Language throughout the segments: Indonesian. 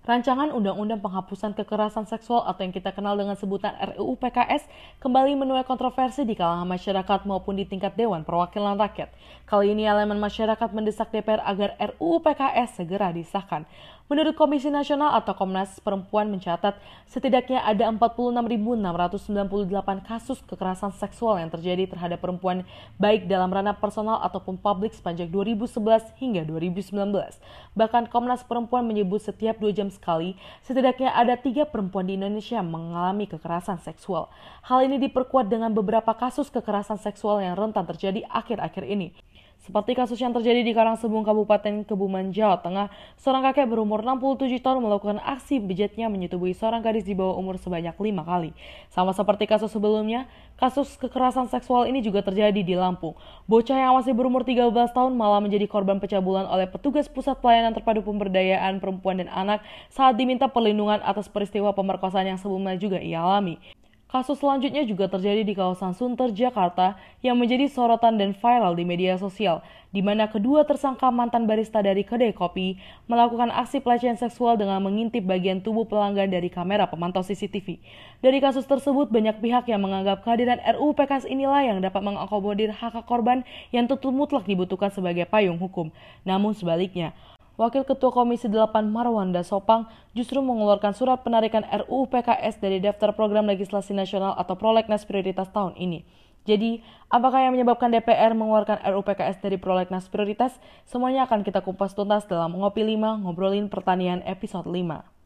Rancangan Undang-Undang Penghapusan Kekerasan Seksual atau yang kita kenal dengan sebutan RUU PKS kembali menuai kontroversi di kalangan masyarakat maupun di tingkat Dewan Perwakilan Rakyat. Kali ini elemen masyarakat mendesak DPR agar RUU PKS segera disahkan. Menurut Komisi Nasional atau Komnas Perempuan mencatat, setidaknya ada 46.698 kasus kekerasan seksual yang terjadi terhadap perempuan baik dalam ranah personal ataupun publik sepanjang 2011 hingga 2019. Bahkan Komnas Perempuan menyebut setiap dua jam sekali, setidaknya ada tiga perempuan di Indonesia mengalami kekerasan seksual. Hal ini diperkuat dengan beberapa kasus kekerasan seksual yang rentan terjadi akhir-akhir ini. Seperti kasus yang terjadi di Karangsebung Kabupaten Kebumen, Jawa Tengah, seorang kakek berumur 67 tahun melakukan aksi bejatnya menyetubui seorang gadis di bawah umur sebanyak lima kali. Sama seperti kasus sebelumnya, kasus kekerasan seksual ini juga terjadi di Lampung. Bocah yang masih berumur 13 tahun malah menjadi korban pencabulan oleh petugas Pusat Pelayanan Terpadu Pemberdayaan Perempuan dan Anak saat diminta perlindungan atas peristiwa pemerkosaan yang sebelumnya juga ia alami. Kasus selanjutnya juga terjadi di kawasan Sunter, Jakarta yang menjadi sorotan dan viral di media sosial, di mana kedua tersangka mantan barista dari kedai kopi melakukan aksi pelecehan seksual dengan mengintip bagian tubuh pelanggan dari kamera pemantau CCTV. Dari kasus tersebut, banyak pihak yang menganggap kehadiran RUU PKS inilah yang dapat mengakomodir hak korban yang tentu mutlak dibutuhkan sebagai payung hukum. Namun sebaliknya, Wakil Ketua Komisi 8 Marwanda Sopang justru mengeluarkan surat penarikan RUU PKS dari daftar program legislasi nasional atau prolegnas prioritas tahun ini. Jadi, apakah yang menyebabkan DPR mengeluarkan RUU PKS dari prolegnas prioritas? Semuanya akan kita kupas tuntas dalam Ngopi 5 Ngobrolin Pertanian episode 5.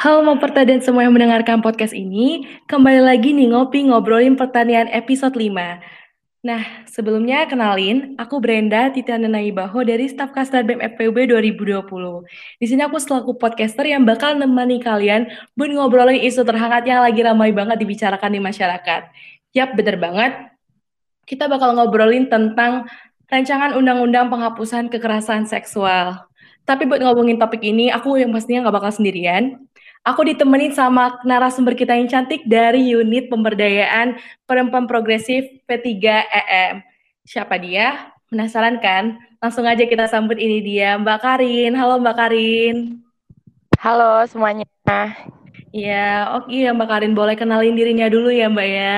Halo mau pertanian semua yang mendengarkan podcast ini. Kembali lagi nih ngopi ngobrolin pertanian episode 5. Nah, sebelumnya kenalin, aku Brenda Titiana Naibaho dari staf Kastar BEM FPUB 2020. Di sini aku selaku podcaster yang bakal nemani kalian buat ngobrolin isu terhangat yang lagi ramai banget dibicarakan di masyarakat. Yap, bener banget. Kita bakal ngobrolin tentang rancangan undang-undang penghapusan kekerasan seksual. Tapi buat ngomongin topik ini, aku yang pastinya nggak bakal sendirian. Aku ditemenin sama narasumber kita yang cantik dari unit pemberdayaan perempuan progresif P3EM. Siapa dia? Penasaran kan? Langsung aja kita sambut ini dia, Mbak Karin. Halo Mbak Karin. Halo semuanya. Iya, oke okay, Mbak Karin boleh kenalin dirinya dulu ya Mbak ya.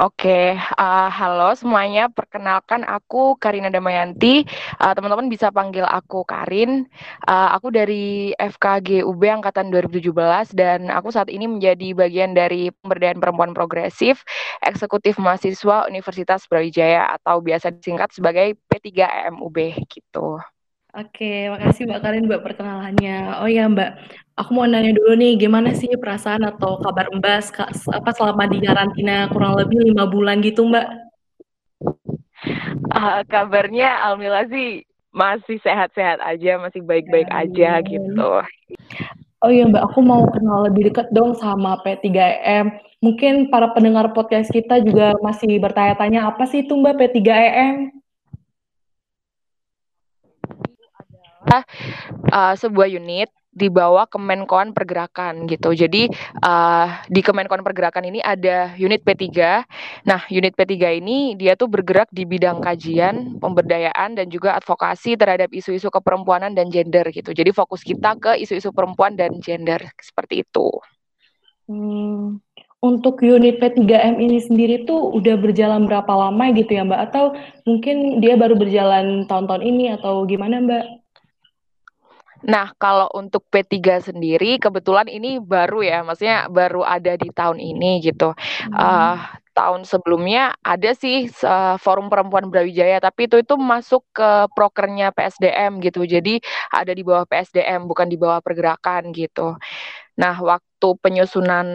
Oke, uh, halo semuanya. Perkenalkan aku Karina Damayanti. Uh, teman-teman bisa panggil aku Karin. Uh, aku dari FKG UB angkatan 2017 dan aku saat ini menjadi bagian dari pemberdayaan perempuan progresif eksekutif mahasiswa Universitas Brawijaya atau biasa disingkat sebagai P3EMUB gitu. Oke, makasih Mbak Karin buat perkenalannya. Oh ya Mbak, aku mau nanya dulu nih, gimana sih perasaan atau kabar Mbak apa selama di karantina kurang lebih lima bulan gitu Mbak? Uh, kabarnya alhamdulillah sih masih sehat-sehat aja, masih baik-baik aja gitu. Oh iya Mbak, aku mau kenal lebih dekat dong sama P3EM. Mungkin para pendengar podcast kita juga masih bertanya-tanya apa sih itu Mbak P3EM? Uh, sebuah unit di bawah Kemenkoan Pergerakan gitu. Jadi uh, di Kemenkoan Pergerakan ini ada unit P3. Nah, unit P3 ini dia tuh bergerak di bidang kajian, pemberdayaan dan juga advokasi terhadap isu-isu keperempuanan dan gender gitu. Jadi fokus kita ke isu-isu perempuan dan gender seperti itu. Hmm, untuk unit P3M ini sendiri tuh udah berjalan berapa lama gitu ya Mbak? Atau mungkin dia baru berjalan tahun-tahun ini atau gimana Mbak? Nah, kalau untuk P3 sendiri kebetulan ini baru ya, maksudnya baru ada di tahun ini gitu. Hmm. Uh, tahun sebelumnya ada sih uh, Forum Perempuan Brawijaya, tapi itu itu masuk ke prokernya PSDM gitu. Jadi ada di bawah PSDM, bukan di bawah pergerakan gitu. Nah, waktu penyusunan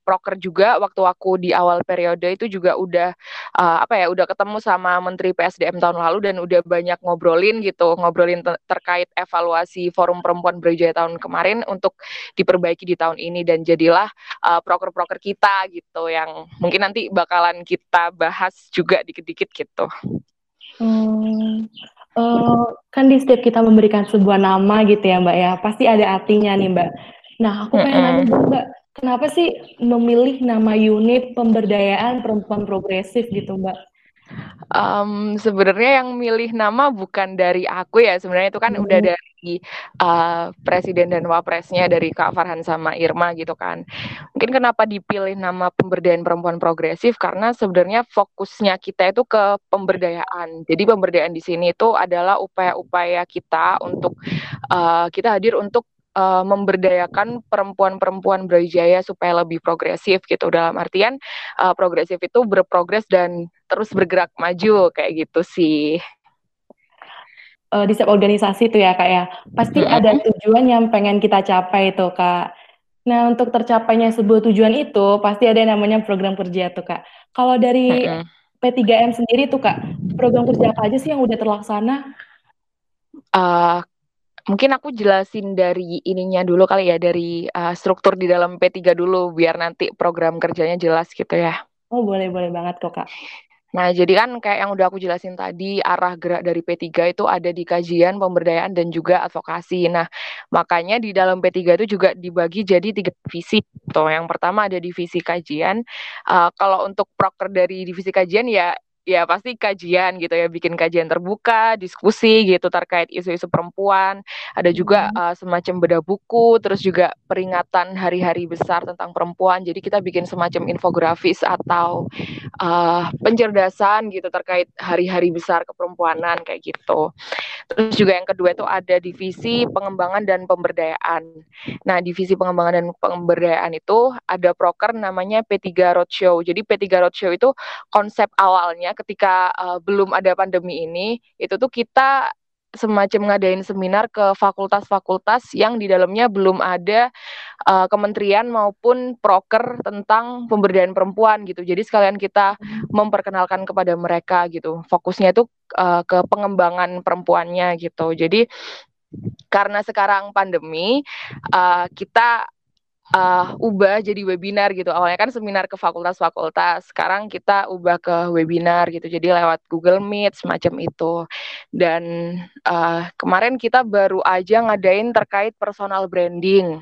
proker juga, waktu aku di awal periode itu juga udah uh, apa ya, udah ketemu sama Menteri PSDM tahun lalu dan udah banyak ngobrolin gitu, ngobrolin ter terkait evaluasi Forum Perempuan Brawijaya tahun kemarin untuk diperbaiki di tahun ini dan jadilah uh, proker-proker kita gitu yang mungkin nanti bakalan kita bahas juga dikit-dikit gitu. Hmm, Uh, kan di setiap kita memberikan sebuah nama gitu ya Mbak ya, pasti ada artinya nih Mbak. Nah, aku pengen nanya Mbak, kenapa sih memilih nama unit pemberdayaan perempuan progresif gitu Mbak? Um, sebenarnya yang milih nama bukan dari aku ya, sebenarnya itu kan hmm. udah dari uh, presiden dan wapresnya dari Kak Farhan sama Irma gitu kan. Mungkin kenapa dipilih nama pemberdayaan perempuan progresif karena sebenarnya fokusnya kita itu ke pemberdayaan. Jadi pemberdayaan di sini itu adalah upaya-upaya kita untuk uh, kita hadir untuk uh, memberdayakan perempuan-perempuan Brawijaya supaya lebih progresif gitu dalam artian uh, progresif itu berprogres dan terus bergerak maju kayak gitu sih. Uh, di setiap organisasi itu ya kak ya pasti mm -hmm. ada tujuan yang pengen kita capai itu kak. Nah untuk tercapainya sebuah tujuan itu pasti ada yang namanya program kerja tuh kak. Kalau dari mm -hmm. P3M sendiri tuh kak program kerja apa aja sih yang udah terlaksana? Uh, mungkin aku jelasin dari ininya dulu kali ya dari uh, struktur di dalam P3 dulu biar nanti program kerjanya jelas gitu ya. Oh boleh boleh banget kok kak. Nah, jadi kan kayak yang udah aku jelasin tadi, arah gerak dari P3 itu ada di kajian, pemberdayaan, dan juga advokasi. Nah, makanya di dalam P3 itu juga dibagi jadi tiga divisi. Tuh, yang pertama ada divisi kajian. Uh, kalau untuk proker dari divisi kajian ya ya pasti kajian gitu ya bikin kajian terbuka diskusi gitu terkait isu-isu perempuan. Ada juga uh, semacam beda buku terus juga peringatan hari-hari besar tentang perempuan. Jadi kita bikin semacam infografis atau uh, pencerdasan gitu terkait hari-hari besar keperempuanan kayak gitu. Terus juga yang kedua itu ada divisi pengembangan dan pemberdayaan. Nah divisi pengembangan dan pemberdayaan itu ada proker namanya P3 Roadshow. Jadi P3 Roadshow itu konsep awalnya ketika uh, belum ada pandemi ini itu tuh kita semacam ngadain seminar ke fakultas-fakultas yang di dalamnya belum ada uh, kementerian maupun proker tentang pemberdayaan perempuan gitu. Jadi sekalian kita memperkenalkan kepada mereka gitu. Fokusnya itu uh, ke pengembangan perempuannya gitu. Jadi karena sekarang pandemi uh, kita uh, ubah jadi webinar gitu. Awalnya kan seminar ke fakultas-fakultas, sekarang kita ubah ke webinar gitu. Jadi lewat Google Meet semacam itu. Dan uh, kemarin kita baru aja ngadain terkait personal branding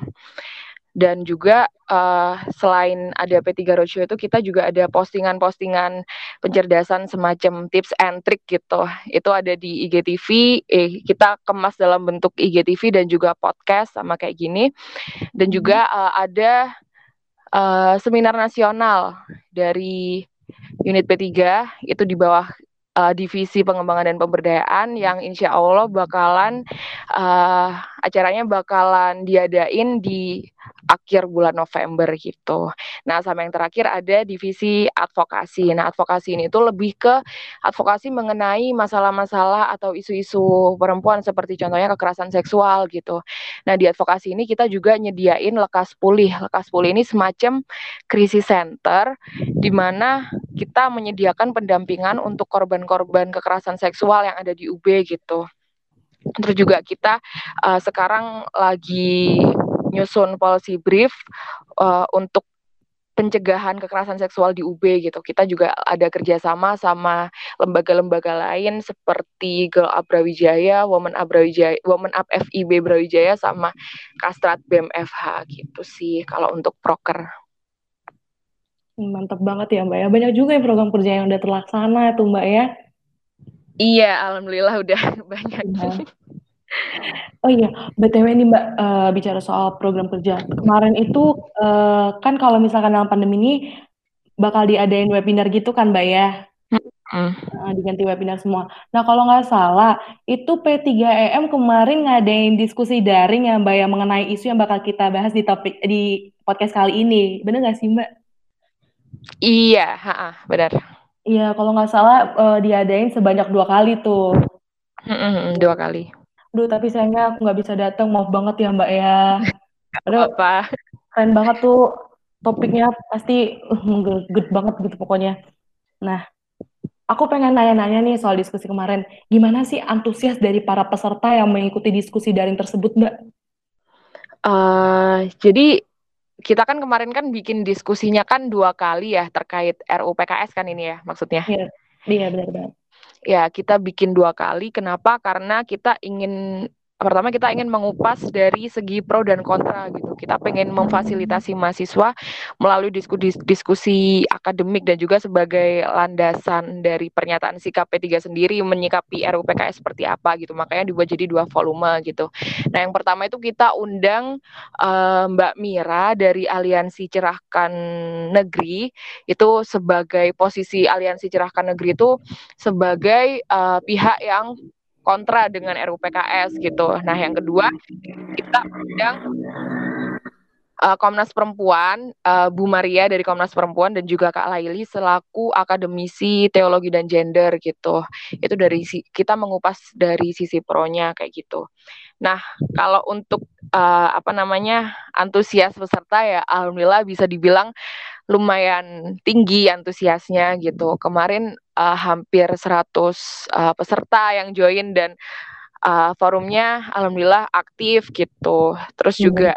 dan juga uh, selain ada P3 Roadshow itu kita juga ada postingan-postingan pencerdasan semacam tips and trick gitu. Itu ada di IGTV, eh kita kemas dalam bentuk IGTV dan juga podcast sama kayak gini. Dan juga uh, ada uh, seminar nasional dari unit P3 itu di bawah uh, divisi pengembangan dan pemberdayaan yang insya Allah bakalan uh, acaranya bakalan diadain di akhir bulan November gitu. Nah, sama yang terakhir ada divisi advokasi. Nah, advokasi ini tuh lebih ke advokasi mengenai masalah-masalah atau isu-isu perempuan seperti contohnya kekerasan seksual gitu. Nah, di advokasi ini kita juga nyediain lekas pulih. Lekas pulih ini semacam krisis center di mana kita menyediakan pendampingan untuk korban-korban kekerasan seksual yang ada di UB gitu. Terus juga kita uh, sekarang lagi nyusun policy brief uh, untuk pencegahan kekerasan seksual di UB gitu. Kita juga ada kerjasama sama lembaga-lembaga lain seperti Girl Up Brawijaya, Women Up Brawijaya, Women Up FIB Brawijaya sama Kastrat BMFH gitu sih kalau untuk proker. Mantap banget ya Mbak ya. Banyak juga ya program kerja yang udah terlaksana tuh Mbak ya. Iya, alhamdulillah udah banyak. Ya. Oh iya, BTW nih Mbak, uh, bicara soal program kerja. Kemarin itu, uh, kan kalau misalkan dalam pandemi ini, bakal diadain webinar gitu kan Mbak ya? Mm. Uh, diganti webinar semua. Nah kalau nggak salah, itu P3EM kemarin ngadain diskusi daring ya Mbak ya, mengenai isu yang bakal kita bahas di topik di podcast kali ini. Bener nggak sih Mbak? Iya, ha benar. Iya, kalau nggak salah, uh, diadain sebanyak dua kali tuh. Mm dua kali. Duh, tapi sayangnya aku nggak bisa datang, maaf banget ya Mbak ya. Aduh, apa? Keren banget tuh topiknya pasti uh, good banget gitu pokoknya. Nah, aku pengen nanya-nanya nih soal diskusi kemarin. Gimana sih antusias dari para peserta yang mengikuti diskusi daring tersebut, Mbak? Uh, jadi kita kan kemarin kan bikin diskusinya kan dua kali ya terkait RUU PKS kan ini ya maksudnya. Iya, iya benar-benar. ya kita bikin dua kali. Kenapa? Karena kita ingin pertama kita ingin mengupas dari segi pro dan kontra gitu. Kita pengen memfasilitasi mahasiswa melalui diskusi, diskusi akademik dan juga sebagai landasan dari pernyataan sikap P3 sendiri menyikapi RUU PKS seperti apa gitu. Makanya dibuat jadi dua volume gitu. Nah, yang pertama itu kita undang uh, Mbak Mira dari Aliansi Cerahkan Negeri itu sebagai posisi Aliansi Cerahkan Negeri itu sebagai uh, pihak yang kontra dengan RUU PKS gitu. Nah, yang kedua kita undang uh, Komnas Perempuan, uh, Bu Maria dari Komnas Perempuan dan juga Kak Laili selaku akademisi teologi dan gender gitu. Itu dari kita mengupas dari sisi pronya kayak gitu. Nah, kalau untuk uh, apa namanya antusias peserta ya, alhamdulillah bisa dibilang lumayan tinggi antusiasnya gitu. Kemarin uh, hampir 100 uh, peserta yang join dan uh, forumnya alhamdulillah aktif gitu. Terus iya, juga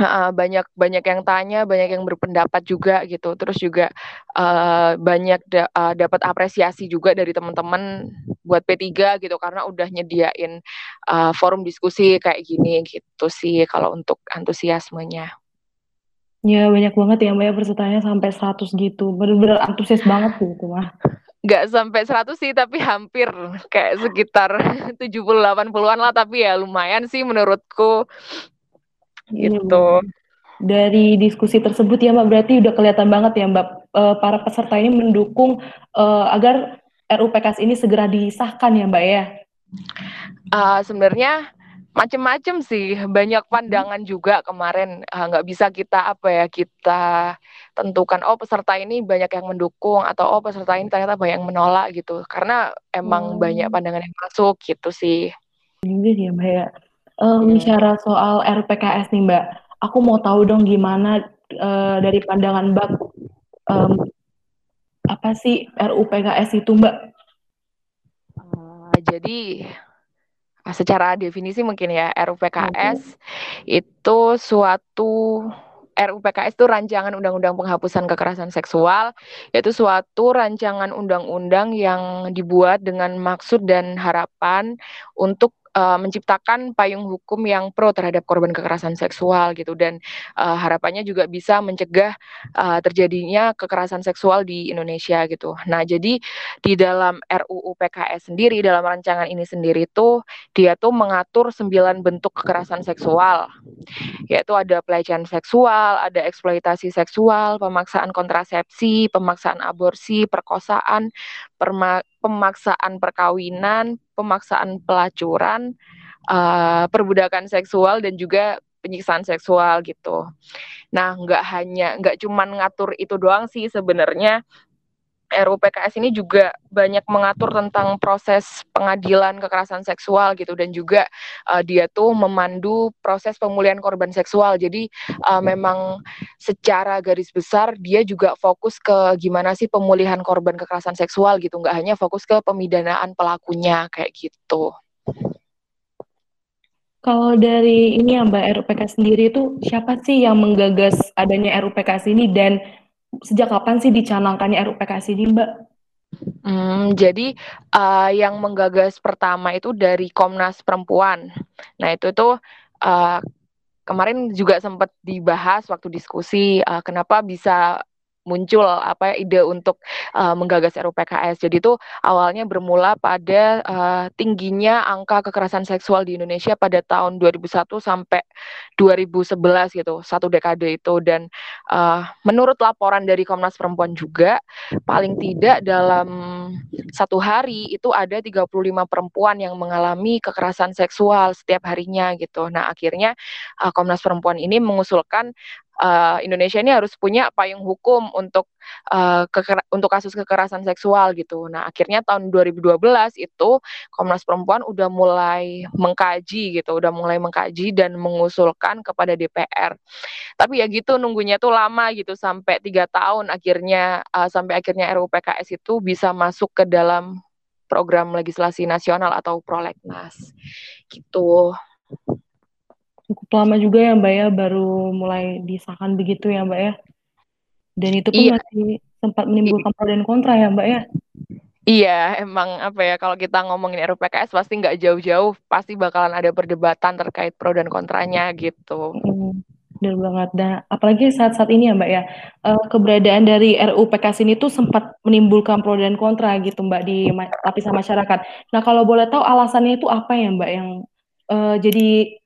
uh, banyak banyak yang tanya, banyak yang berpendapat juga gitu. Terus juga uh, banyak da uh, dapat apresiasi juga dari teman-teman buat P3 gitu karena udah nyediain uh, forum diskusi kayak gini gitu sih kalau untuk antusiasmenya. Ya banyak banget ya Mbak ya pesertanya sampai 100 gitu. Bener-bener antusias banget gitu mah. Gak sampai 100 sih tapi hampir kayak sekitar 70-80an lah tapi ya lumayan sih menurutku. Iya, gitu. Dari diskusi tersebut ya Mbak berarti udah kelihatan banget ya Mbak uh, para peserta ini mendukung uh, agar RUPKS ini segera disahkan ya Mbak ya. Uh, sebenarnya macem-macem sih banyak hmm. pandangan juga kemarin ah, nggak bisa kita apa ya kita tentukan oh peserta ini banyak yang mendukung atau oh peserta ini ternyata banyak yang menolak gitu karena emang hmm. banyak pandangan yang masuk gitu sih. Ini ya mbak ya. Um, hmm. Bicara soal RPKS nih mbak, aku mau tahu dong gimana uh, dari pandangan mbak um, apa sih RUPKS itu mbak? Uh, jadi secara definisi mungkin ya RUPKS okay. itu suatu RUPKS itu rancangan undang-undang penghapusan kekerasan seksual yaitu suatu rancangan undang-undang yang dibuat dengan maksud dan harapan untuk uh, menciptakan payung hukum yang pro terhadap korban kekerasan seksual gitu dan uh, harapannya juga bisa mencegah uh, terjadinya kekerasan seksual di Indonesia gitu. Nah, jadi di dalam RUU PKS sendiri dalam rancangan ini sendiri tuh dia tuh mengatur sembilan bentuk kekerasan seksual. Yaitu ada pelecehan seksual, ada eksploitasi seksual, pemaksaan kontrasepsi, pemaksaan aborsi, perkosaan, pemaksaan perkawinan, pemaksaan pelacuran, uh, perbudakan seksual dan juga penyiksaan seksual gitu. Nah, nggak hanya nggak cuman ngatur itu doang sih sebenarnya RUU PKS ini juga banyak mengatur tentang proses pengadilan kekerasan seksual gitu dan juga uh, dia tuh memandu proses pemulihan korban seksual. Jadi uh, memang secara garis besar dia juga fokus ke gimana sih pemulihan korban kekerasan seksual gitu, nggak hanya fokus ke pemidanaan pelakunya kayak gitu. Kalau dari ini ya Mbak RUPKS sendiri itu siapa sih yang menggagas adanya RUPKS ini dan sejak kapan sih dicanangkannya RUPKS ini, Mbak? Hmm, jadi uh, yang menggagas pertama itu dari Komnas Perempuan. Nah itu tuh uh, kemarin juga sempat dibahas waktu diskusi uh, kenapa bisa muncul apa ide untuk uh, menggagas RUPKS. Jadi itu awalnya bermula pada uh, tingginya angka kekerasan seksual di Indonesia pada tahun 2001 sampai 2011 gitu, satu dekade itu dan uh, menurut laporan dari Komnas Perempuan juga paling tidak dalam satu hari itu ada 35 perempuan yang mengalami kekerasan seksual setiap harinya gitu. Nah, akhirnya uh, Komnas Perempuan ini mengusulkan uh, Indonesia ini harus punya payung hukum untuk uh, untuk kasus kekerasan seksual gitu. Nah, akhirnya tahun 2012 itu Komnas Perempuan udah mulai mengkaji gitu, udah mulai mengkaji dan mengusulkan kepada DPR. Tapi ya gitu nunggunya tuh lama gitu sampai tiga tahun akhirnya uh, sampai akhirnya RUU PKS itu bisa masuk ke dalam program legislasi nasional atau prolegnas gitu cukup lama juga ya Mbak ya baru mulai disahkan begitu ya Mbak ya. Dan itu pun iya. masih sempat menimbulkan pro dan kontra ya Mbak ya. Iya, emang apa ya kalau kita ngomongin RUU PKS pasti nggak jauh-jauh, pasti bakalan ada perdebatan terkait pro dan kontranya gitu. Mm, benar banget. Dan apalagi saat-saat ini ya Mbak ya, uh, keberadaan dari RUU PKS ini tuh sempat menimbulkan pro dan kontra gitu Mbak di lapisan masyarakat. Nah kalau boleh tahu alasannya itu apa ya Mbak yang uh, jadi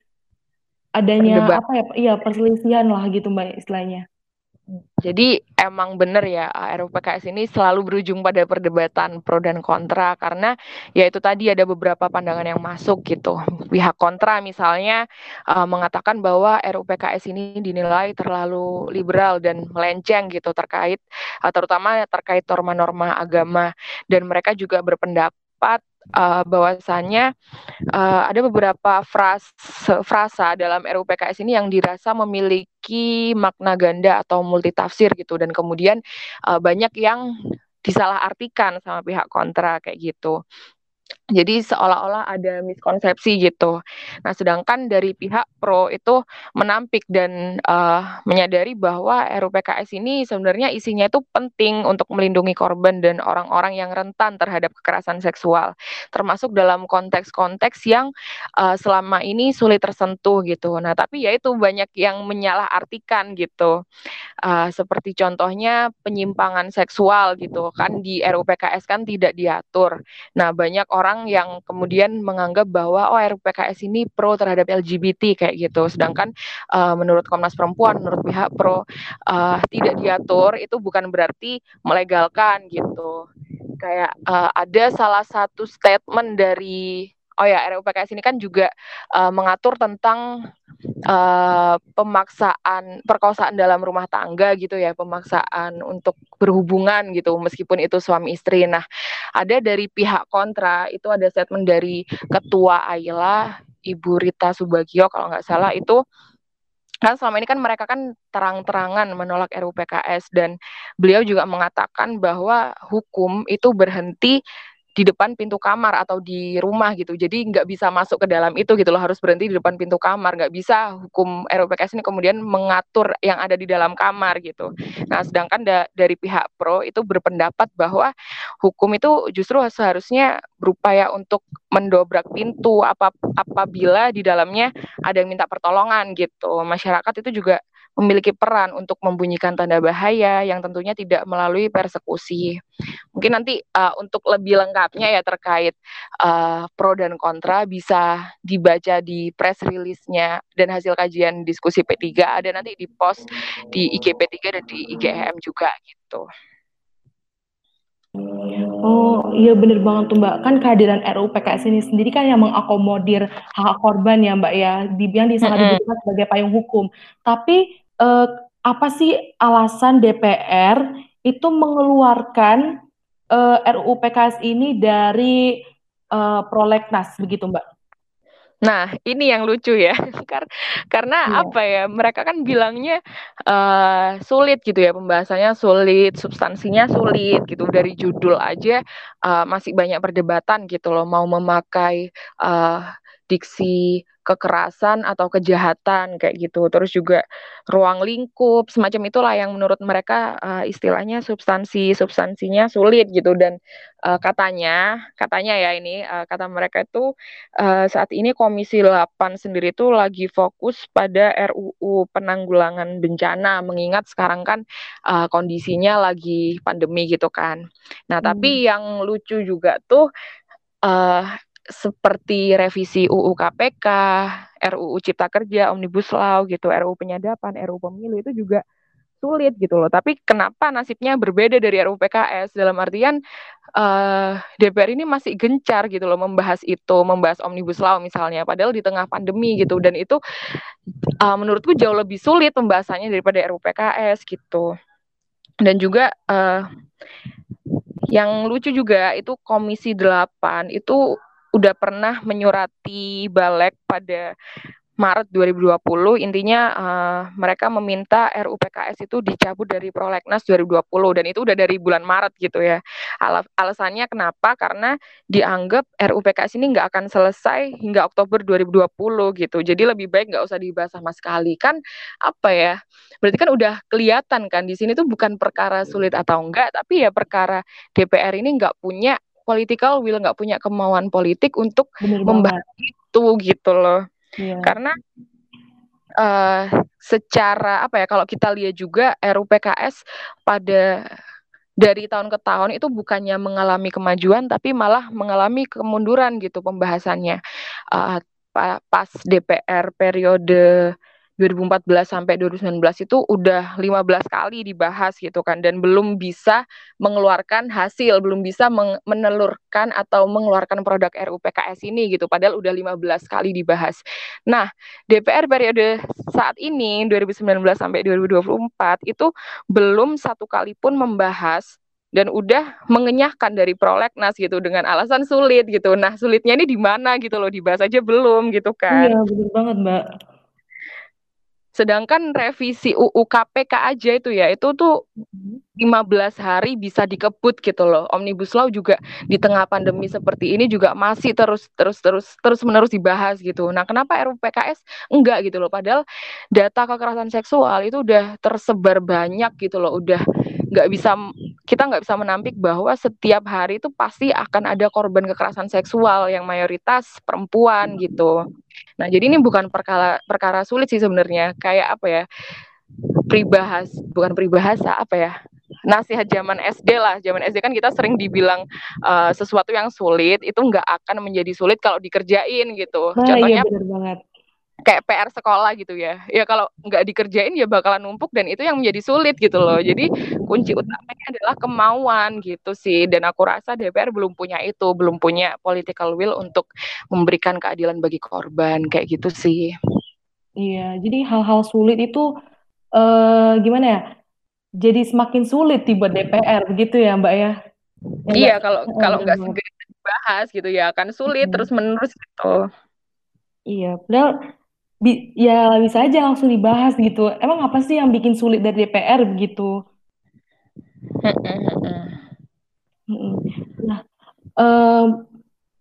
adanya Perdebat. apa ya, iya perselisihan lah gitu Mbak istilahnya. Jadi emang benar ya RUU PKS ini selalu berujung pada perdebatan pro dan kontra karena ya itu tadi ada beberapa pandangan yang masuk gitu. Pihak kontra misalnya uh, mengatakan bahwa RUU PKS ini dinilai terlalu liberal dan melenceng gitu terkait uh, terutama terkait norma-norma agama dan mereka juga berpendapat uh, bahwasannya uh, ada beberapa frasa, frasa dalam RUU PKS ini yang dirasa memiliki makna ganda atau multitafsir gitu dan kemudian uh, banyak yang disalahartikan sama pihak kontra kayak gitu. Jadi seolah-olah ada miskonsepsi gitu. Nah, sedangkan dari pihak pro itu menampik dan uh, menyadari bahwa RUPKS ini sebenarnya isinya itu penting untuk melindungi korban dan orang-orang yang rentan terhadap kekerasan seksual, termasuk dalam konteks-konteks yang uh, selama ini sulit tersentuh gitu. Nah, tapi ya itu banyak yang menyalahartikan gitu. Uh, seperti contohnya penyimpangan seksual gitu kan di RUPKS kan tidak diatur. Nah, banyak yang kemudian menganggap bahwa oh RUPKS ini pro terhadap LGBT kayak gitu. Sedangkan uh, menurut Komnas Perempuan, menurut pihak pro uh, tidak diatur itu bukan berarti melegalkan gitu. Kayak uh, ada salah satu statement dari oh ya RUPKS ini kan juga uh, mengatur tentang uh, pemaksaan perkosaan dalam rumah tangga gitu ya pemaksaan untuk berhubungan gitu meskipun itu suami istri. Nah ada dari pihak kontra itu ada statement dari ketua Ayla Ibu Rita Subagio kalau nggak salah itu kan selama ini kan mereka kan terang-terangan menolak RUU PKS dan beliau juga mengatakan bahwa hukum itu berhenti di depan pintu kamar atau di rumah gitu. Jadi nggak bisa masuk ke dalam itu gitu loh, harus berhenti di depan pintu kamar. Nggak bisa hukum RUPKS ini kemudian mengatur yang ada di dalam kamar gitu. Nah, sedangkan da dari pihak pro itu berpendapat bahwa hukum itu justru seharusnya berupaya untuk mendobrak pintu apa apabila di dalamnya ada yang minta pertolongan gitu. Masyarakat itu juga memiliki peran untuk membunyikan tanda bahaya yang tentunya tidak melalui persekusi. Mungkin nanti uh, untuk lebih lengkapnya ya terkait uh, pro dan kontra bisa dibaca di press release-nya dan hasil kajian diskusi P3 ada nanti di post di IG P3 dan di IGM juga gitu. Oh iya bener banget tuh Mbak, kan kehadiran RUU PKS ini sendiri kan yang mengakomodir hak korban ya Mbak ya, yang sangat dibutuhkan sebagai payung hukum. Tapi uh, apa sih alasan DPR itu mengeluarkan uh, RUU PKS ini dari uh, prolegnas begitu Mbak? Nah, ini yang lucu ya, karena yeah. apa ya? Mereka kan bilangnya uh, sulit gitu ya pembahasannya sulit, substansinya sulit gitu. Dari judul aja uh, masih banyak perdebatan gitu loh, mau memakai uh, diksi kekerasan atau kejahatan kayak gitu. Terus juga ruang lingkup semacam itulah yang menurut mereka uh, istilahnya substansi substansinya sulit gitu dan uh, katanya katanya ya ini uh, kata mereka itu uh, saat ini Komisi 8 sendiri itu lagi fokus pada RUU penanggulangan bencana mengingat sekarang kan uh, kondisinya lagi pandemi gitu kan. Nah, hmm. tapi yang lucu juga tuh uh, seperti revisi UU KPK, RUU Cipta Kerja, Omnibus Law gitu, RUU Penyadapan, RUU Pemilu itu juga sulit gitu loh. Tapi kenapa nasibnya berbeda dari RUU PKS? Dalam artian uh, eh, DPR ini masih gencar gitu loh membahas itu, membahas Omnibus Law misalnya, padahal di tengah pandemi gitu. Dan itu uh, menurutku jauh lebih sulit pembahasannya daripada RUU PKS gitu. Dan juga uh, yang lucu juga itu Komisi 8 itu udah pernah menyurati Balek pada Maret 2020 intinya uh, mereka meminta RUU PKS itu dicabut dari prolegnas 2020 dan itu udah dari bulan Maret gitu ya. Al alasannya kenapa? Karena dianggap RUU PKS ini nggak akan selesai hingga Oktober 2020 gitu. Jadi lebih baik nggak usah dibahas sama sekali kan apa ya? Berarti kan udah kelihatan kan di sini tuh bukan perkara sulit atau enggak, tapi ya perkara DPR ini nggak punya political will, nggak punya kemauan politik untuk membahas itu gitu loh. Yeah. Karena uh, secara apa ya kalau kita lihat juga RUPKS pada dari tahun ke tahun itu bukannya mengalami kemajuan tapi malah mengalami kemunduran gitu pembahasannya uh, pas DPR periode 2014 sampai 2019 itu udah 15 kali dibahas gitu kan dan belum bisa mengeluarkan hasil, belum bisa menelurkan atau mengeluarkan produk RUU PKS ini gitu padahal udah 15 kali dibahas. Nah, DPR periode saat ini 2019 sampai 2024 itu belum satu kali pun membahas dan udah mengenyahkan dari prolegnas gitu dengan alasan sulit gitu. Nah, sulitnya ini di mana gitu loh, dibahas aja belum gitu kan. Iya, benar banget, Mbak. Sedangkan revisi UU KPK aja itu ya, itu tuh 15 hari bisa dikebut gitu loh. Omnibus Law juga di tengah pandemi seperti ini juga masih terus terus terus terus menerus dibahas gitu. Nah, kenapa RUU PKS enggak gitu loh? Padahal data kekerasan seksual itu udah tersebar banyak gitu loh, udah nggak bisa kita nggak bisa menampik bahwa setiap hari itu pasti akan ada korban kekerasan seksual yang mayoritas perempuan gitu. Nah, jadi ini bukan perkara perkara sulit sih sebenarnya. Kayak apa ya? Pribahas, bukan pribahasa apa ya? Nasihat zaman SD lah, zaman SD kan kita sering dibilang uh, sesuatu yang sulit itu nggak akan menjadi sulit kalau dikerjain gitu. Nah, Contohnya iya benar banget kayak PR sekolah gitu ya. Ya kalau nggak dikerjain ya bakalan numpuk dan itu yang menjadi sulit gitu loh. Jadi kunci utamanya adalah kemauan gitu sih. Dan aku rasa DPR belum punya itu, belum punya political will untuk memberikan keadilan bagi korban kayak gitu sih. Iya, jadi hal-hal sulit itu uh, gimana ya? Jadi semakin sulit tiba DPR begitu ya, Mbak ya? ya iya, kalau kalau nggak segera dibahas gitu ya akan sulit hmm. terus menerus gitu. Iya, padahal Bi ya bisa aja langsung dibahas gitu. Emang apa sih yang bikin sulit dari DPR begitu? Nah, um,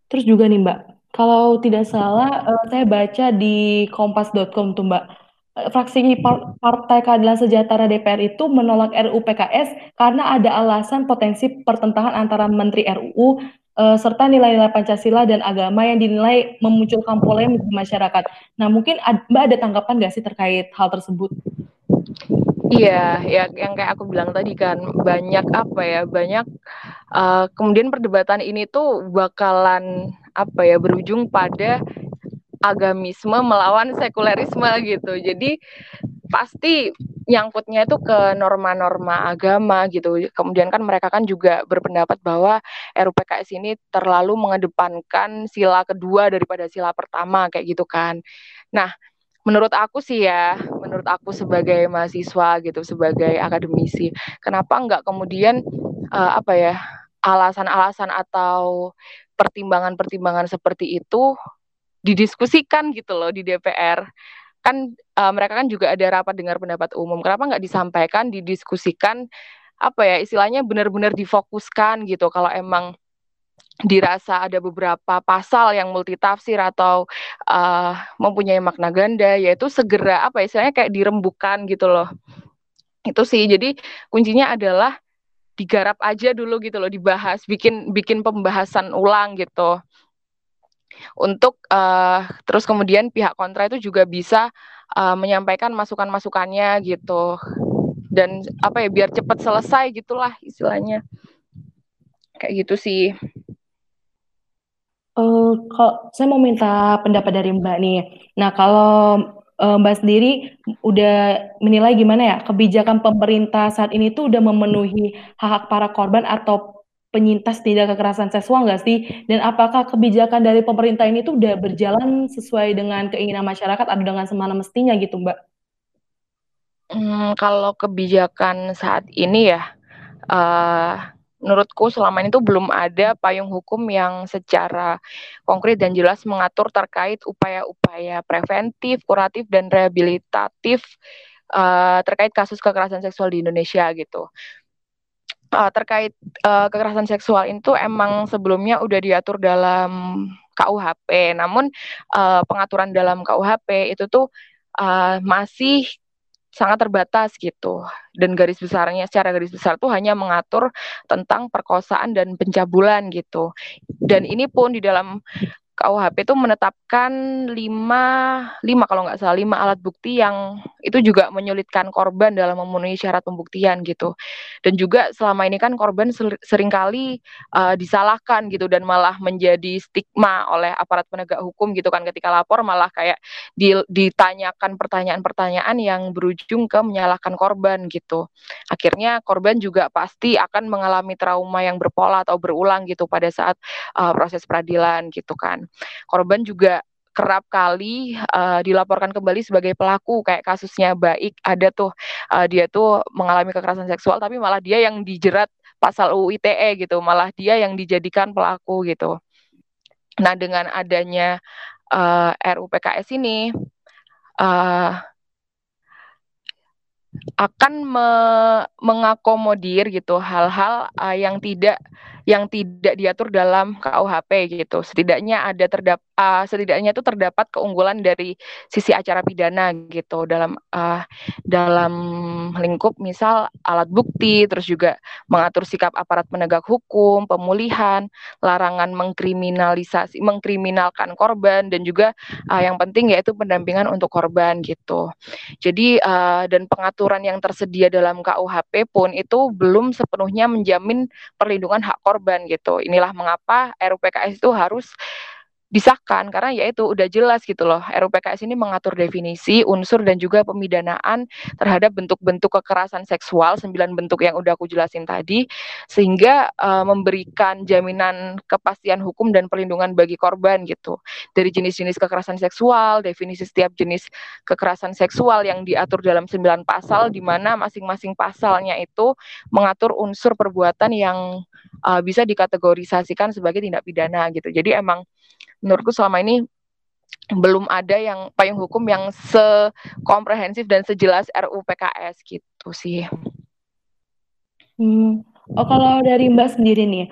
terus juga nih Mbak, kalau tidak salah uh, saya baca di kompas.com tuh Mbak, fraksi Par Partai Keadilan Sejahtera DPR itu menolak RUU PKS karena ada alasan potensi pertentangan antara Menteri RUU uh, serta nilai-nilai Pancasila dan agama yang dinilai memunculkan polemik di masyarakat. Nah, mungkin Mbak ada tanggapan nggak sih terkait hal tersebut? Iya, ya yang kayak aku bilang tadi kan banyak apa ya, banyak uh, kemudian perdebatan ini tuh bakalan apa ya berujung pada agamisme melawan sekulerisme gitu. Jadi pasti nyangkutnya itu ke norma-norma agama gitu. Kemudian kan mereka kan juga berpendapat bahwa RUPKS ini terlalu mengedepankan sila kedua daripada sila pertama kayak gitu kan. Nah, menurut aku sih ya, menurut aku sebagai mahasiswa gitu, sebagai akademisi, kenapa enggak kemudian uh, apa ya alasan-alasan atau pertimbangan-pertimbangan seperti itu didiskusikan gitu loh di DPR kan uh, mereka kan juga ada rapat dengar pendapat umum. Kenapa nggak disampaikan, didiskusikan apa ya istilahnya benar-benar difokuskan gitu kalau emang dirasa ada beberapa pasal yang multitafsir atau uh, mempunyai makna ganda yaitu segera apa ya, istilahnya kayak dirembukan gitu loh. Itu sih. Jadi kuncinya adalah digarap aja dulu gitu loh, dibahas, bikin bikin pembahasan ulang gitu untuk uh, terus kemudian pihak kontra itu juga bisa uh, menyampaikan masukan-masukannya gitu dan apa ya biar cepat selesai gitulah istilahnya kayak gitu sih. Uh, kalau saya mau minta pendapat dari Mbak nih. Nah kalau Mbak sendiri udah menilai gimana ya kebijakan pemerintah saat ini tuh udah memenuhi hak hak para korban atau penyintas tindak kekerasan seksual nggak sih? Dan apakah kebijakan dari pemerintah ini tuh udah berjalan sesuai dengan keinginan masyarakat atau dengan semana mestinya gitu, Mbak? Hmm, kalau kebijakan saat ini ya, uh, menurutku selama ini tuh belum ada payung hukum yang secara konkret dan jelas mengatur terkait upaya-upaya preventif, kuratif, dan rehabilitatif uh, terkait kasus kekerasan seksual di Indonesia gitu uh, terkait uh, kekerasan seksual itu emang sebelumnya udah diatur dalam KUHP. Namun uh, pengaturan dalam KUHP itu tuh uh, masih sangat terbatas gitu dan garis besarnya secara garis besar tuh hanya mengatur tentang perkosaan dan pencabulan gitu dan ini pun di dalam KUHP itu menetapkan lima, lima kalau nggak salah lima alat bukti yang itu juga menyulitkan korban dalam memenuhi syarat pembuktian gitu. Dan juga selama ini kan korban sering kali uh, disalahkan gitu dan malah menjadi stigma oleh aparat penegak hukum gitu kan ketika lapor malah kayak di, ditanyakan pertanyaan-pertanyaan yang berujung ke menyalahkan korban gitu. Akhirnya korban juga pasti akan mengalami trauma yang berpola atau berulang gitu pada saat uh, proses peradilan gitu kan korban juga kerap kali uh, dilaporkan kembali sebagai pelaku kayak kasusnya baik ada tuh uh, dia tuh mengalami kekerasan seksual tapi malah dia yang dijerat pasal UU ITE gitu malah dia yang dijadikan pelaku gitu. Nah dengan adanya uh, RUU PKS ini uh, akan me mengakomodir gitu hal-hal uh, yang tidak yang tidak diatur dalam KUHP gitu. Setidaknya ada terdapat uh, setidaknya itu terdapat keunggulan dari sisi acara pidana gitu dalam uh, dalam lingkup misal alat bukti, terus juga mengatur sikap aparat penegak hukum, pemulihan, larangan mengkriminalisasi mengkriminalkan korban dan juga uh, yang penting yaitu pendampingan untuk korban gitu. Jadi uh, dan pengaturan yang tersedia dalam KUHP pun itu belum sepenuhnya menjamin perlindungan hak korban gitu. Inilah mengapa RUPKS itu harus disahkan karena ya itu udah jelas gitu loh. RUPKS ini mengatur definisi unsur dan juga pemidanaan terhadap bentuk-bentuk kekerasan seksual sembilan bentuk yang udah aku jelasin tadi sehingga uh, memberikan jaminan kepastian hukum dan perlindungan bagi korban gitu. Dari jenis-jenis kekerasan seksual definisi setiap jenis kekerasan seksual yang diatur dalam sembilan pasal di mana masing-masing pasalnya itu mengatur unsur perbuatan yang uh, bisa dikategorisasikan sebagai tindak pidana gitu. Jadi emang menurutku selama ini belum ada yang payung hukum yang sekomprehensif dan sejelas RUU PKS gitu sih. Hmm. Oh kalau dari Mbak sendiri nih,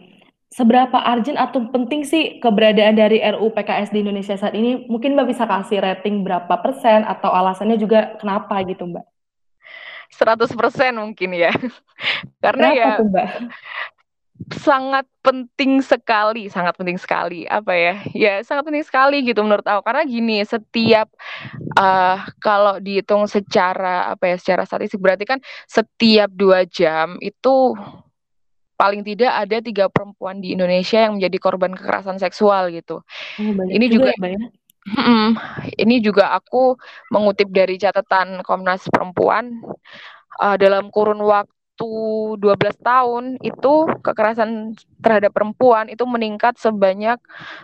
seberapa urgent atau penting sih keberadaan dari RUU PKS di Indonesia saat ini? Mungkin Mbak bisa kasih rating berapa persen atau alasannya juga kenapa gitu Mbak? 100% mungkin ya. Karena kenapa ya tuh, Mbak? Sangat penting sekali, sangat penting sekali apa ya? Ya sangat penting sekali gitu menurut aku karena gini setiap uh, kalau dihitung secara apa ya secara statistik berarti kan setiap dua jam itu paling tidak ada tiga perempuan di Indonesia yang menjadi korban kekerasan seksual gitu. Oh, ini juga, juga ya, Hmm, ini juga aku mengutip dari catatan Komnas Perempuan uh, dalam kurun waktu 12 tahun itu kekerasan terhadap perempuan itu meningkat sebanyak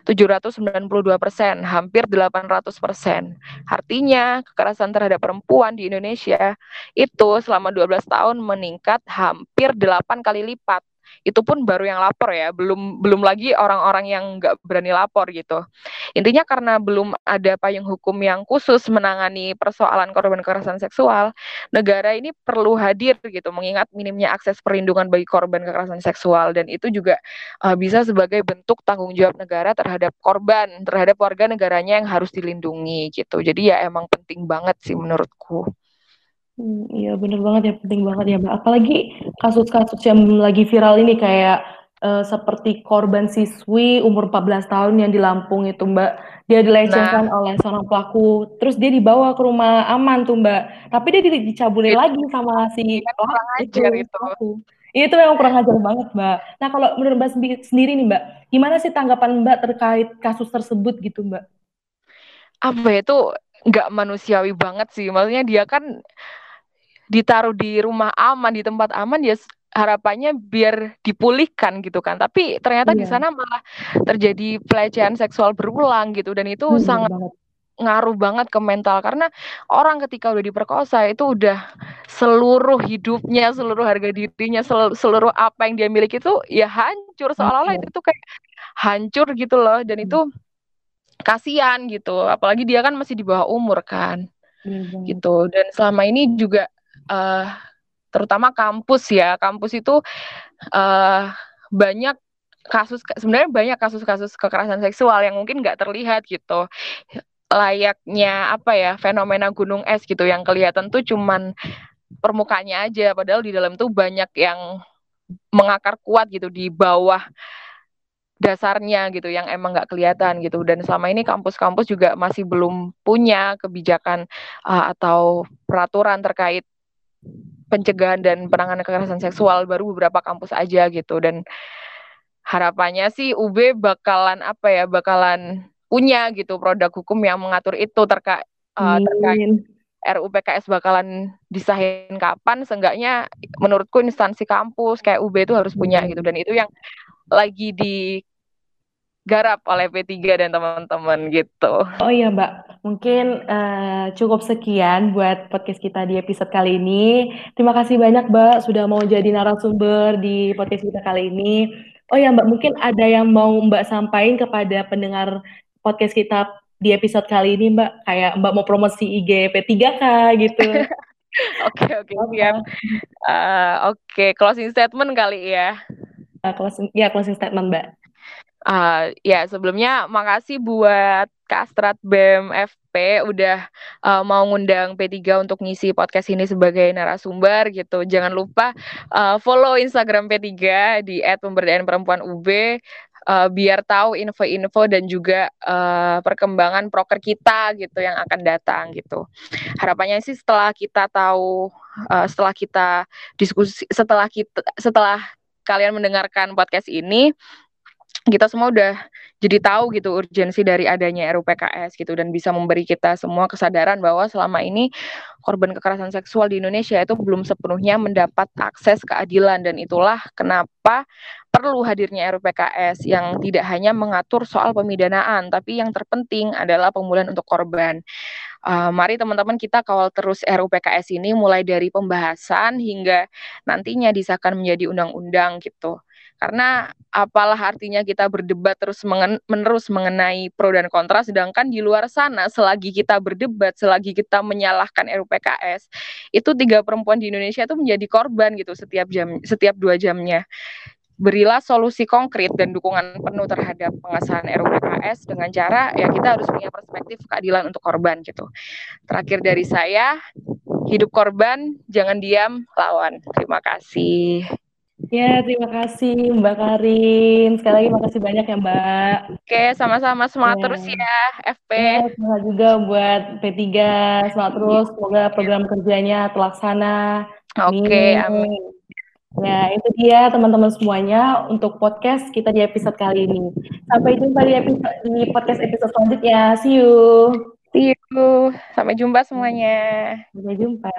792 persen, hampir 800 persen. Artinya kekerasan terhadap perempuan di Indonesia itu selama 12 tahun meningkat hampir 8 kali lipat itu pun baru yang lapor ya belum belum lagi orang-orang yang nggak berani lapor gitu. Intinya karena belum ada payung hukum yang khusus menangani persoalan korban kekerasan seksual negara ini perlu hadir gitu mengingat minimnya akses perlindungan bagi korban kekerasan seksual. Dan itu juga uh, bisa sebagai bentuk tanggung jawab negara terhadap korban terhadap warga negaranya yang harus dilindungi gitu. Jadi ya emang penting banget sih menurutku Hmm, iya bener banget ya, penting banget ya, Mbak. Apalagi kasus-kasus yang lagi viral ini kayak, uh, seperti korban siswi umur 14 tahun yang di Lampung itu, Mbak. Dia dilecehkan Nah. oleh seorang pelaku, terus dia dibawa ke rumah aman tuh, Mbak. Tapi dia di dicabulin It lagi sama si kan kurang itu, itu. pelaku. Itu memang kurang ajar banget, Mbak. Nah, kalau menurut Mbak sendiri nih, Mbak, gimana sih tanggapan Mbak terkait kasus tersebut gitu, Mbak? Apa ya, itu nggak manusiawi banget sih, maksudnya dia kan ditaruh di rumah aman di tempat aman ya harapannya biar dipulihkan gitu kan tapi ternyata iya. di sana malah terjadi pelecehan seksual berulang gitu dan itu hmm, sangat banget. ngaruh banget ke mental karena orang ketika udah diperkosa itu udah seluruh hidupnya seluruh harga dirinya sel seluruh apa yang dia miliki itu ya hancur seolah-olah itu tuh kayak hancur gitu loh dan hmm. itu kasihan gitu apalagi dia kan masih di bawah umur kan hmm. gitu dan selama ini juga uh, terutama kampus ya. Kampus itu uh, banyak kasus sebenarnya banyak kasus-kasus kekerasan seksual yang mungkin nggak terlihat gitu. Layaknya apa ya fenomena gunung es gitu yang kelihatan tuh cuman permukaannya aja. Padahal di dalam tuh banyak yang mengakar kuat gitu di bawah dasarnya gitu yang emang nggak kelihatan gitu. Dan selama ini kampus-kampus juga masih belum punya kebijakan uh, atau peraturan terkait pencegahan dan penanganan kekerasan seksual baru beberapa kampus aja gitu. Dan harapannya sih UB bakalan apa ya bakalan punya gitu produk hukum yang mengatur itu. Terkait uh, terkait RUU PKS bakalan disahin kapan seenggaknya menurutku instansi kampus kayak UB itu harus punya gitu. Dan itu yang lagi digarap oleh P3 dan teman-teman gitu. Oh iya Mbak, mungkin uh, cukup sekian buat podcast kita di episode kali ini. Terima kasih banyak Mbak sudah mau jadi narasumber di podcast kita kali ini. Oh ya Mbak, mungkin ada yang mau Mbak sampaikan kepada pendengar podcast kita di episode kali ini Mbak, kayak Mbak mau promosi IG P3K gitu. Oke oke siap. Uh, oke closing statement kali ya. Uh, closing ya closing statement Mbak. Uh, ya sebelumnya makasih buat Kastrat BEM FP udah uh, mau ngundang P3 untuk ngisi podcast ini sebagai narasumber gitu. Jangan lupa uh, follow Instagram P3 di @pemberdayaan_perempuan_ub uh, biar tahu info-info dan juga uh, perkembangan proker kita gitu yang akan datang gitu. Harapannya sih setelah kita tahu uh, setelah kita diskusi setelah kita setelah kalian mendengarkan podcast ini kita semua udah jadi tahu gitu urgensi dari adanya RUPKS gitu dan bisa memberi kita semua kesadaran bahwa selama ini korban kekerasan seksual di Indonesia itu belum sepenuhnya mendapat akses keadilan dan itulah kenapa perlu hadirnya RUPKS yang tidak hanya mengatur soal pemidanaan tapi yang terpenting adalah pemulihan untuk korban. Uh, mari teman-teman kita kawal terus RUPKS ini mulai dari pembahasan hingga nantinya disahkan menjadi undang-undang gitu. Karena apalah artinya kita berdebat terus mengen menerus mengenai pro dan kontra, sedangkan di luar sana selagi kita berdebat, selagi kita menyalahkan RUPKS, itu tiga perempuan di Indonesia itu menjadi korban gitu setiap jam, setiap dua jamnya. Berilah solusi konkret dan dukungan penuh terhadap pengesahan RUPKS dengan cara ya kita harus punya perspektif keadilan untuk korban gitu. Terakhir dari saya, hidup korban, jangan diam, lawan. Terima kasih. Ya, terima kasih Mbak Karin. Sekali lagi makasih banyak ya Mbak. Oke, sama-sama semangat ya. terus ya FP. Ya, semangat juga buat P3. Semangat terus, semoga program kerjanya terlaksana. Oke, amin. Ya, itu dia teman-teman semuanya untuk podcast kita di episode kali ini. Sampai jumpa di episode di podcast episode selanjutnya. See you. See you. Sampai jumpa semuanya. Sampai jumpa.